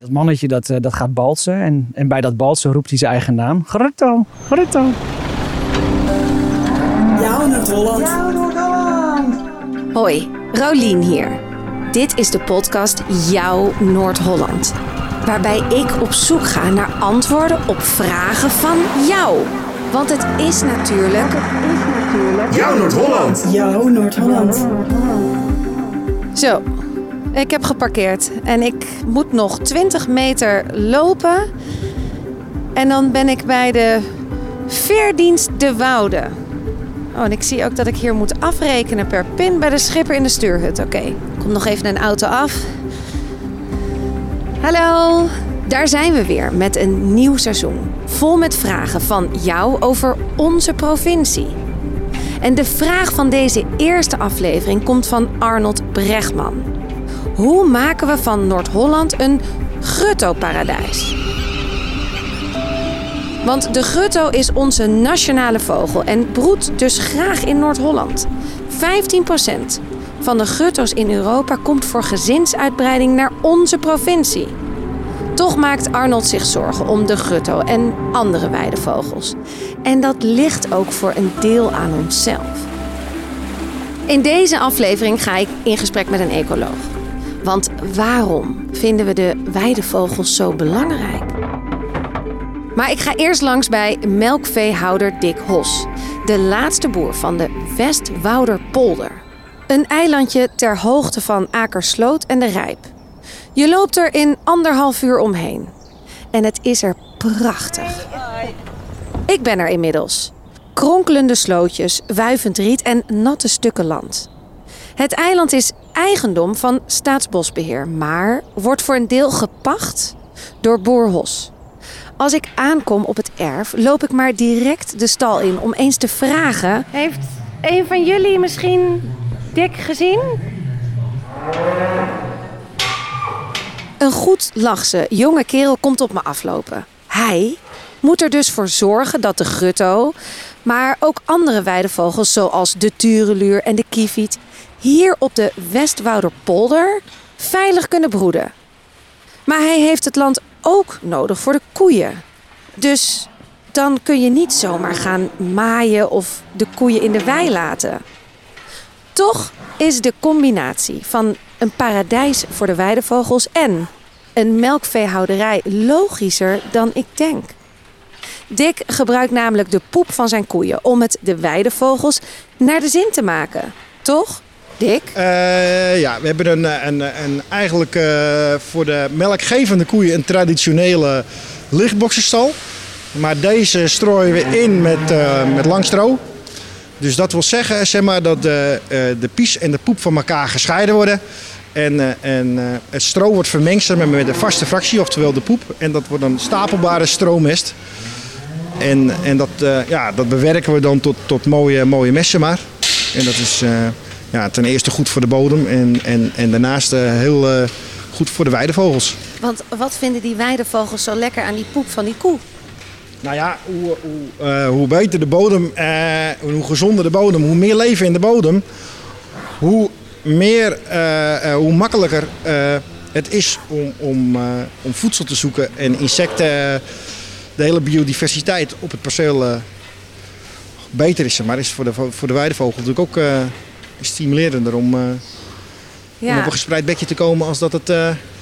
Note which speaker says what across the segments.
Speaker 1: Dat mannetje dat, eh, dat gaat balsen en, en bij dat balsen roept hij zijn eigen naam. Grutto, Grutto.
Speaker 2: Jouw Noord-Holland.
Speaker 3: Hoi, Rolien hier. Dit is de podcast Jouw Noord-Holland. Waarbij ik op zoek ga naar antwoorden op vragen van jou. Want het is natuurlijk.
Speaker 4: Jouw Noord-Holland.
Speaker 2: Jouw Noord-Holland.
Speaker 3: Zo, ik heb geparkeerd en ik moet nog 20 meter lopen. En dan ben ik bij de Veerdienst de Woude. Oh, en ik zie ook dat ik hier moet afrekenen per pin bij de schipper in de stuurhut. Oké, komt nog even een auto af. Hallo, daar zijn we weer met een nieuw seizoen. Vol met vragen van jou over onze provincie. En de vraag van deze eerste aflevering komt van Arnold Bregman. Hoe maken we van Noord-Holland een grutto-paradijs? Want de grutto is onze nationale vogel en broedt dus graag in Noord-Holland. 15% van de grutto's in Europa komt voor gezinsuitbreiding naar onze provincie. Toch maakt Arnold zich zorgen om de grutto en andere weidevogels. En dat ligt ook voor een deel aan onszelf. In deze aflevering ga ik in gesprek met een ecoloog. Want waarom vinden we de weidevogels zo belangrijk? Maar ik ga eerst langs bij melkveehouder Dick Hos, de laatste boer van de Westwouderpolder. Een eilandje ter hoogte van Akersloot en de Rijp. Je loopt er in anderhalf uur omheen. En het is er prachtig. Ik ben er inmiddels. Kronkelende slootjes, wuivend riet en natte stukken land. Het eiland is eigendom van Staatsbosbeheer, maar wordt voor een deel gepacht door boer Hos. Als ik aankom op het erf, loop ik maar direct de stal in om eens te vragen... Heeft een van jullie misschien Dick gezien? Een goed lachse jonge kerel komt op me aflopen. Hij moet er dus voor zorgen dat de grutto, maar ook andere weidevogels zoals de tureluur en de kieviet hier op de Westwouderpolder veilig kunnen broeden. Maar hij heeft het land ook nodig voor de koeien. Dus dan kun je niet zomaar gaan maaien of de koeien in de wei laten. Toch is de combinatie van een paradijs voor de weidevogels en een melkveehouderij logischer dan ik denk. Dick gebruikt namelijk de poep van zijn koeien om het de weidevogels naar de zin te maken. Toch, Dick?
Speaker 5: Eh, ja, we hebben een, een, een eigenlijk eh, voor de melkgevende koeien een traditionele lichtboxenstal. Maar deze strooien we in met, eh, met lang stro. Dus dat wil zeggen zeg maar, dat de, eh, de pies en de poep van elkaar gescheiden worden. En, eh, en eh, het stro wordt vermengd maar, met een vaste fractie, oftewel de poep. En dat wordt een stapelbare stroomest. En, en dat, eh, ja, dat bewerken we dan tot, tot mooie, mooie messen maar. En dat is eh, ja, ten eerste goed voor de bodem en, en, en daarnaast eh, heel goed voor de weidevogels.
Speaker 3: Want wat vinden die weidevogels zo lekker aan die poep van die koe?
Speaker 5: Nou ja, hoe, hoe, hoe beter de bodem, eh, hoe gezonder de bodem, hoe meer leven in de bodem, hoe meer, hoe makkelijker het is om, om, om voedsel te zoeken en insecten, de hele biodiversiteit op het perceel eh, beter is. Maar is voor de, vo- voor de weidevogel natuurlijk ook eh, stimulerender om, eh, om op een gespreid bedje te komen als dat het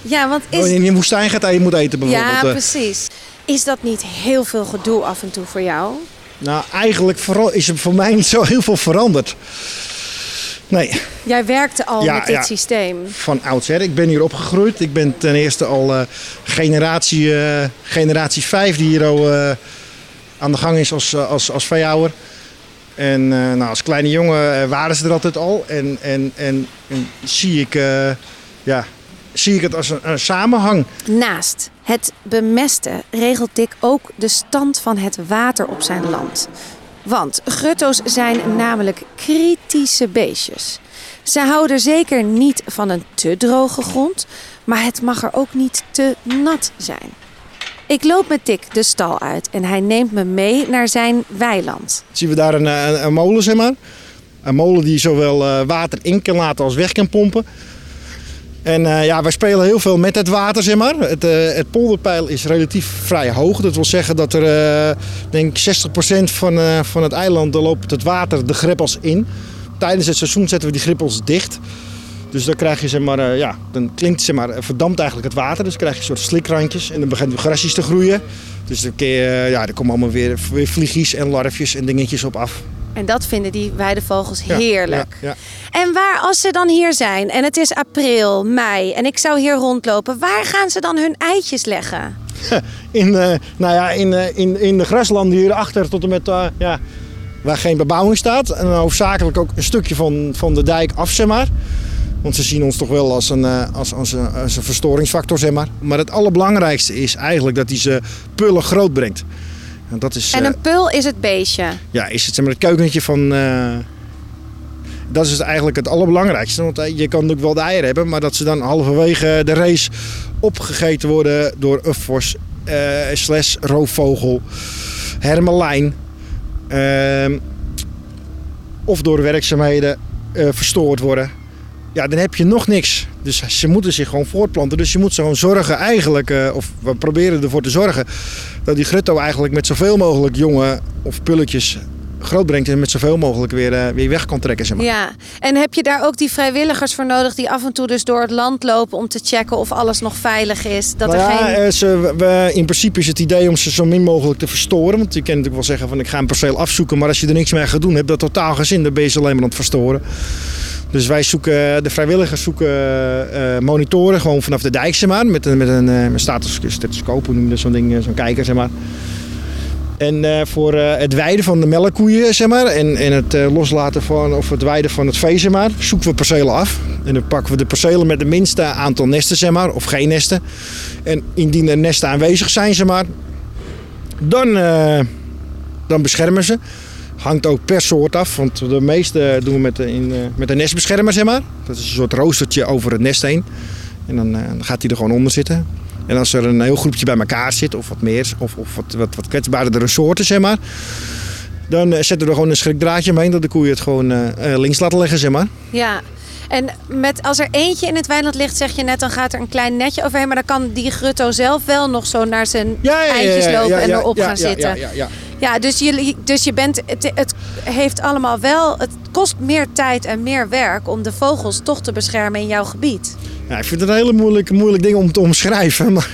Speaker 3: ja want is...
Speaker 5: in een woestijn gaat en je moet eten bijvoorbeeld.
Speaker 3: Ja, precies. Is dat niet heel veel gedoe af en toe voor jou?
Speaker 5: Nou, eigenlijk vooral is er voor mij niet zo heel veel veranderd. Nee,
Speaker 3: Jij werkte al
Speaker 5: Ja,
Speaker 3: met dit
Speaker 5: ja.
Speaker 3: systeem.
Speaker 5: van oudsher. Ik ben hier opgegroeid. Ik ben ten eerste al eh, generatie, eh, generatie 5 die hier al eh, aan de gang is als, als, als veehouder. En nou, als kleine jongen waren ze er altijd al. En, en, en, en zie, ik, ja, zie ik het als een, een samenhang.
Speaker 3: Naast het bemesten regelt Dick ook de stand van het water op zijn land. Want grutto's zijn namelijk kritische beestjes. Ze houden zeker niet van een te droge grond, maar het mag er ook niet te nat zijn. Ik loop met Dick de stal uit en hij neemt me mee naar zijn weiland.
Speaker 5: Zien we daar een, een, een molen, zeg maar. Een molen die zowel eh, water in kan laten als weg kan pompen. En eh, ja, wij spelen heel veel met het water, zeg maar. Het, eh, het polderpeil is relatief vrij hoog. Dat wil zeggen dat er, eh denk ik, 60% van, van het eiland loopt het water de greppels in. Tijdens het seizoen zetten we die greppels dicht. Dus dan krijg je, zeg maar, ja, dan klinkt, zeg maar, verdampt eigenlijk het water. Dus krijg je een soort slikrandjes en dan beginnen grasjes te groeien. Dus dan, ja, er komen allemaal weer, weer vliegjes en larfjes en dingetjes op af.
Speaker 3: En dat vinden die weidevogels heerlijk.
Speaker 5: Ja, ja.
Speaker 3: En waar, als ze dan hier zijn en het is april, mei en ik zou hier rondlopen, waar gaan ze dan hun eitjes leggen?
Speaker 5: In, eh, nou ja, in, eh, in, in de graslanden hierachter tot en met eh, ja, waar geen bebouwing staat. En hoofdzakelijk ook een stukje van, van de dijk af, zeg maar. Want ze zien ons toch wel als een, als, als, een, als een verstoringsfactor, zeg maar. Maar het allerbelangrijkste is eigenlijk dat hij ze pullen groot brengt. En dat is,
Speaker 3: En
Speaker 5: eh,
Speaker 3: een pul is het beestje.
Speaker 5: ja, is het, zeg maar, het keukentje van... eh, dat is eigenlijk het allerbelangrijkste. Want eh, je kan natuurlijk wel de eieren hebben, maar dat ze dan halverwege de race opgegeten worden door een eh slash roofvogel, hermelijn. ehm, of door werkzaamheden eh, verstoord worden. Ja, dan heb je nog niks. Dus ze moeten zich gewoon voortplanten. Dus je moet ze gewoon zorgen eigenlijk, eh, of we proberen ervoor te zorgen, dat die grutto eigenlijk met zoveel mogelijk jongen of pulletjes groot brengt en met zoveel mogelijk weer, eh, weer weg kan trekken. Zeg maar.
Speaker 3: Ja, en heb je daar ook die vrijwilligers voor nodig die af en toe dus door het land lopen om te checken of alles nog veilig is? Dat
Speaker 5: Nou
Speaker 3: er
Speaker 5: ja,
Speaker 3: geen...
Speaker 5: eh, ze, we, in principe is het idee om ze zo min mogelijk te verstoren. Want je kan natuurlijk wel zeggen van ik ga een perceel afzoeken. Maar als je er niks mee gaat doen, heb dat totaal geen zin. Dan ben je ze alleen maar aan het verstoren. Dus wij zoeken, de vrijwilligers zoeken eh, monitoren gewoon vanaf de dijk, zeg maar. Met een, met een, eh, met status stethoscoop, hoe noem je zo'n ding, eh, zo'n kijker, zeg maar. En eh, voor eh, het weiden van de melkkoeien, zeg maar, en, en het eh, loslaten van, of het weiden van het vee, zeg maar, zoeken we percelen af. En dan pakken we de percelen met het minste aantal nesten, zeg maar, of geen nesten. En indien er nesten aanwezig zijn, zeg maar, dan, eh, dan beschermen ze. Hangt ook per soort af, want de meeste doen we met, de, in, eh, met een nestbeschermer, zeg maar. Dat is een soort roostertje over het nest heen. En dan, eh, dan gaat hij er gewoon onder zitten. En als er een heel groepje bij elkaar zit, of wat meer, of, of wat, wat, wat kwetsbaardere soorten, zeg maar. Dan eh, zetten we er gewoon een schrikdraadje omheen, dat de koeien het gewoon links laten leggen, zeg maar.
Speaker 3: Ja, en met, als er eentje in het weiland ligt, zeg je net, dan gaat er een klein netje overheen. Maar dan kan die grutto zelf wel nog zo naar zijn eitjes lopen en erop gaan
Speaker 5: ja,
Speaker 3: zitten.
Speaker 5: Ja, ja, ja.
Speaker 3: Ja, dus je, dus je bent, het, het heeft allemaal wel, het kost meer tijd en meer werk om de vogels toch te beschermen in jouw gebied.
Speaker 5: Ja, ik vind het een hele moeilijk, moeilijk ding om te omschrijven. Maar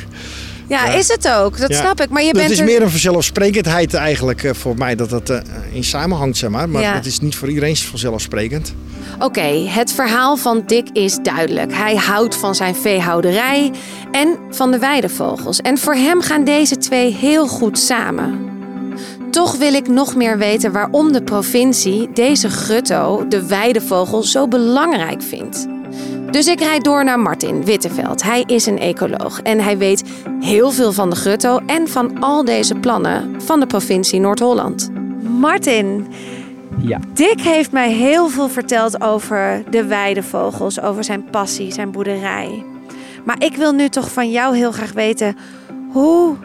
Speaker 3: Ja,
Speaker 5: Ja.
Speaker 3: is het ook, dat
Speaker 5: Ja.
Speaker 3: snap ik. Maar je
Speaker 5: het
Speaker 3: bent
Speaker 5: is
Speaker 3: er...
Speaker 5: meer een vanzelfsprekendheid eigenlijk eh, voor mij dat het eh, in samenhangt, zeg maar. Maar
Speaker 3: Ja.
Speaker 5: het is niet voor iedereen vanzelfsprekend.
Speaker 3: Oké, het verhaal van Dick is duidelijk. Hij houdt van zijn veehouderij en van de weidevogels. En voor hem gaan deze twee heel goed samen. Toch wil ik nog meer weten waarom de provincie deze grutto, de weidevogel, zo belangrijk vindt. Dus ik rijd door naar Martin Witteveld. Hij is een ecoloog en hij weet heel veel van de grutto en van al deze plannen van de provincie Noord-Holland. Martin,
Speaker 1: Ja.
Speaker 3: Dick heeft mij heel veel verteld over de weidevogels, over zijn passie, zijn boerderij. Maar ik wil nu toch van jou heel graag weten, hoe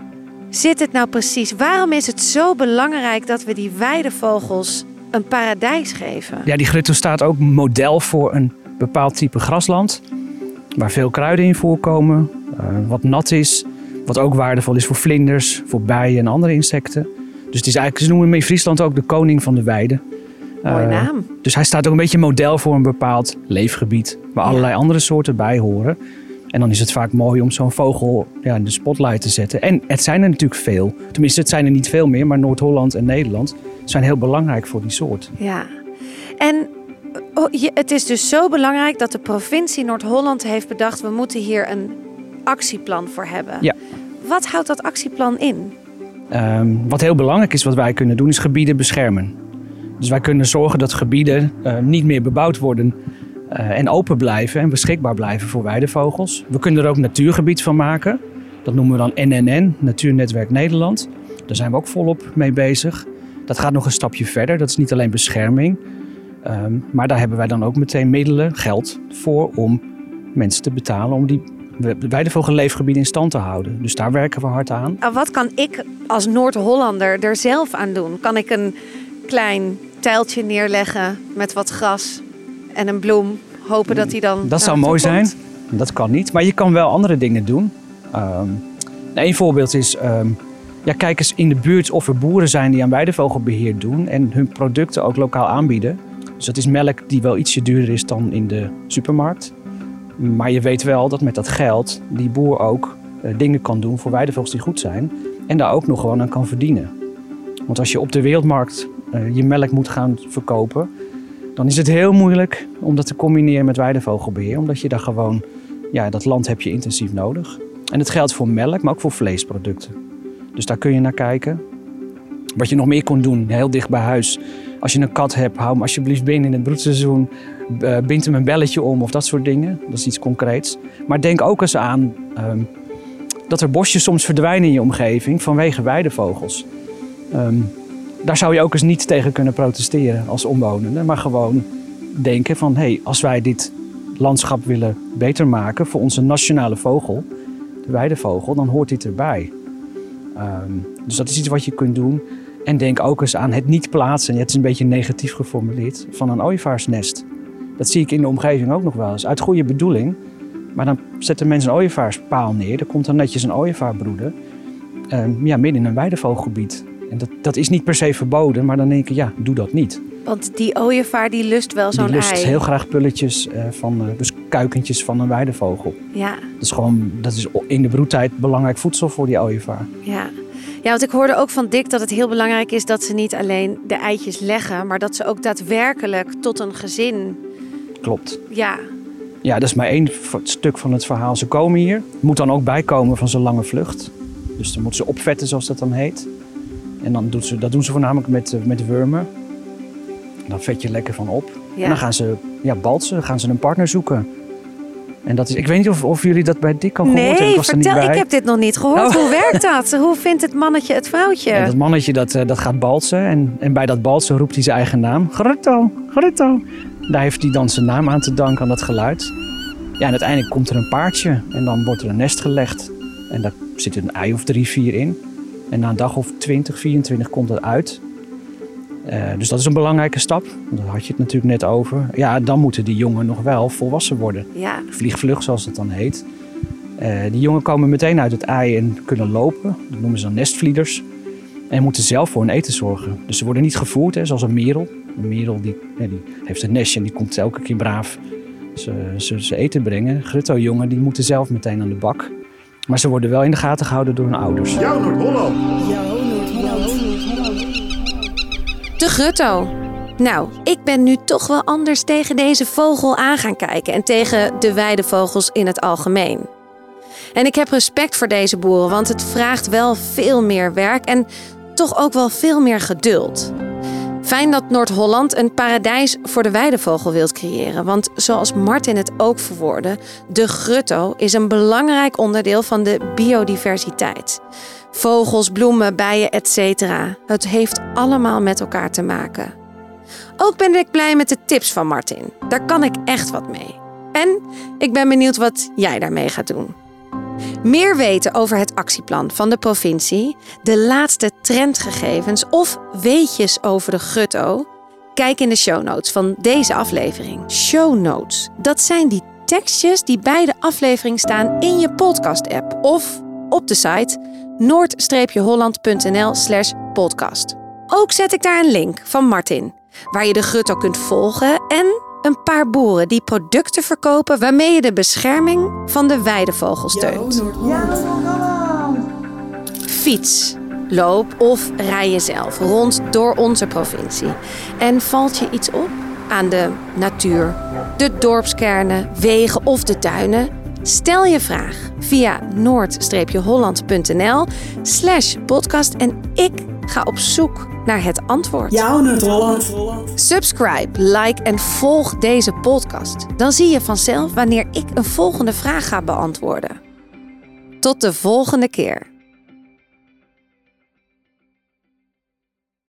Speaker 3: zit het nou precies? Waarom is het zo belangrijk dat we die weidevogels een paradijs geven?
Speaker 1: Ja, die grutto staat ook model voor een bepaald type grasland. Waar veel kruiden in voorkomen, eh, wat nat is. Wat ook waardevol is voor vlinders, voor bijen en andere insecten. Dus het is eigenlijk, ze noemen hem in Friesland ook de koning van de weide.
Speaker 3: Mooie
Speaker 1: Eh,
Speaker 3: naam.
Speaker 1: Dus hij staat ook een beetje model voor een bepaald leefgebied. Waar
Speaker 3: Ja.
Speaker 1: allerlei andere soorten bij horen. En dan is het vaak mooi om zo'n vogel ja, in de spotlight te zetten. En het zijn er natuurlijk veel. Tenminste, het zijn er niet veel meer. Maar Noord-Holland en Nederland zijn heel belangrijk voor die soort.
Speaker 3: Ja. En oh, je- het is dus zo belangrijk dat de provincie Noord-Holland heeft bedacht... we moeten hier een actieplan voor hebben.
Speaker 1: Ja.
Speaker 3: Wat houdt dat actieplan in?
Speaker 1: Ehm, wat heel belangrijk is wat wij kunnen doen, is gebieden beschermen. Dus wij kunnen zorgen dat gebieden eh, niet meer bebouwd worden en open blijven en beschikbaar blijven voor weidevogels. We kunnen er ook natuurgebied van maken. Dat noemen we dan NNN, Natuurnetwerk Nederland. Daar zijn we ook volop mee bezig. Dat gaat nog een stapje verder. Dat is niet alleen bescherming. ehm, maar daar hebben wij dan ook meteen middelen, geld voor om mensen te betalen om die we- weidevogelleefgebieden in stand te houden. Dus daar werken we hard aan.
Speaker 3: Nou, Wat kan ik als Noord-Hollander er zelf aan doen? Kan ik een klein tijltje neerleggen met wat gras en een bloem? Hopen dat hij dan.
Speaker 1: Dat zou mooi zijn. Dat kan niet, maar je kan wel andere dingen doen. Um, een voorbeeld is, ehm, ja, kijk eens in de buurt of er boeren zijn die aan weidevogelbeheer doen en hun producten ook lokaal aanbieden. Dus dat is melk die wel ietsje duurder is dan in de supermarkt. Maar je weet wel dat met dat geld die boer ook uh, dingen kan doen voor weidevogels die goed zijn. En daar ook nog gewoon aan kan verdienen. Want als je op de wereldmarkt uh, je melk moet gaan verkopen, dan is het heel moeilijk om dat te combineren met weidevogelbeheer. Omdat je daar gewoon, ja, dat land heb je intensief nodig. En het geldt voor melk, maar ook voor vleesproducten. Dus daar kun je naar kijken. Wat je nog meer kon doen, heel dicht bij huis. Als je een kat hebt, hou hem alsjeblieft binnen in het broedseizoen. Uh, bind hem een belletje om of dat soort dingen. Dat is iets concreets. Maar denk ook eens aan um, dat er bosjes soms verdwijnen in je omgeving vanwege weidevogels. Um, daar zou je ook eens niet tegen kunnen protesteren als omwonende. Maar gewoon denken van, hé, hey, als wij dit landschap willen beter maken voor onze nationale vogel, de weidevogel, dan hoort dit erbij. Um, dus dat is iets wat je kunt doen. En denk ook eens aan het niet plaatsen, het is een beetje negatief geformuleerd, van een ooievaarsnest. Dat zie ik in de omgeving ook nog wel eens. Uit goede bedoeling. Maar dan zetten mensen een ooievaarspaal neer. Er komt dan netjes een ooievaar broeden. Um, ja, midden in een weidevogelgebied. En dat, dat is niet per se verboden, maar dan denk ik, ja, doe dat niet.
Speaker 3: Want die ooievaar die lust wel zo'n ei.
Speaker 1: Die lust heel graag pulletjes uh, van, uh, dus kuikentjes van een weidevogel.
Speaker 3: Ja.
Speaker 1: Dat is gewoon, dat is in de broedtijd belangrijk voedsel voor die ooievaar.
Speaker 3: Ja. Ja, want ik hoorde ook van Dick dat het heel belangrijk is dat ze niet alleen de eitjes leggen, maar dat ze ook daadwerkelijk tot een gezin.
Speaker 1: Klopt.
Speaker 3: Ja.
Speaker 1: Ja, dat is maar één stuk van het verhaal. Ze komen hier. Moet dan ook bijkomen van zo'n lange vlucht. Dus dan moeten ze opvetten, zoals dat dan heet. En dan doen ze, dat doen ze voornamelijk met, uh, met wormen. Dan vet je lekker van op. Ja. En dan gaan ze ja, balsen, gaan ze een partner zoeken. En dat is, ik weet niet of, of jullie dat bij Dick al gehoord
Speaker 3: nee,
Speaker 1: hebben.
Speaker 3: Nee, vertel, ik heb dit nog niet gehoord. Oh. Hoe werkt dat? Hoe vindt het mannetje het vrouwtje?
Speaker 1: Ja, dat mannetje dat, uh, dat gaat balsen. En, en bij dat balsen roept hij zijn eigen naam. Grutto, Grutto. Daar heeft hij dan zijn naam aan te danken aan dat geluid. Ja, en uiteindelijk komt er een paardje. En dan wordt er een nest gelegd. En daar zit een ei of drie, vier in. En na een dag of 20, 24 komt het uit. Uh, dus dat is een belangrijke stap. Daar had je het natuurlijk net over. Ja, dan moeten die jongen nog wel volwassen worden.
Speaker 3: Ja.
Speaker 1: Vliegvlug, zoals het dan heet. Uh, die jongen komen meteen uit het ei en kunnen lopen. Dat noemen ze dan nestvlieders. En moeten zelf voor hun eten zorgen. Dus ze worden niet gevoerd, hè, zoals een merel. Een merel die, ja, die heeft een nestje en die komt elke keer braaf ze, ze, ze eten brengen. Grutto-jongen die moeten zelf meteen aan de bak. Maar ze worden wel in de gaten gehouden door hun ouders.
Speaker 4: Jouw Noord-Holland.
Speaker 3: De grutto. Nou, ik ben nu toch wel anders tegen deze vogel aan gaan kijken en tegen de weidevogels in het algemeen. En ik heb respect voor deze boeren, want het vraagt wel veel meer werk en toch ook wel veel meer geduld. Fijn dat Noord-Holland een paradijs voor de weidevogel wilt creëren. Want zoals Martin het ook verwoordde, de grutto is een belangrijk onderdeel van de biodiversiteit. Vogels, bloemen, bijen, etc. Het heeft allemaal met elkaar te maken. Ook ben ik blij met de tips van Martin. Daar kan ik echt wat mee. En ik ben benieuwd wat jij daarmee gaat doen. Meer weten over het actieplan van de provincie, de laatste trendgegevens of weetjes over de grutto? Kijk in de show notes van deze aflevering. Show notes, dat zijn die tekstjes die bij de aflevering staan in je podcast-app of op de site noord-holland.nl/slash podcast. Ook zet ik daar een link van Martin, waar je de grutto kunt volgen en een paar boeren die producten verkopen waarmee je de bescherming van de weidevogel steunt. Fiets, loop of rij je zelf rond door onze provincie. En valt je iets op aan de natuur, de dorpskernen, wegen of de tuinen? Stel je vraag via noord-holland.nl slash podcast en ik ga op zoek naar het antwoord.
Speaker 2: Jouw Noord-Holland.
Speaker 3: Subscribe, like en volg deze podcast. Dan zie je vanzelf wanneer ik een volgende vraag ga beantwoorden. Tot de volgende keer.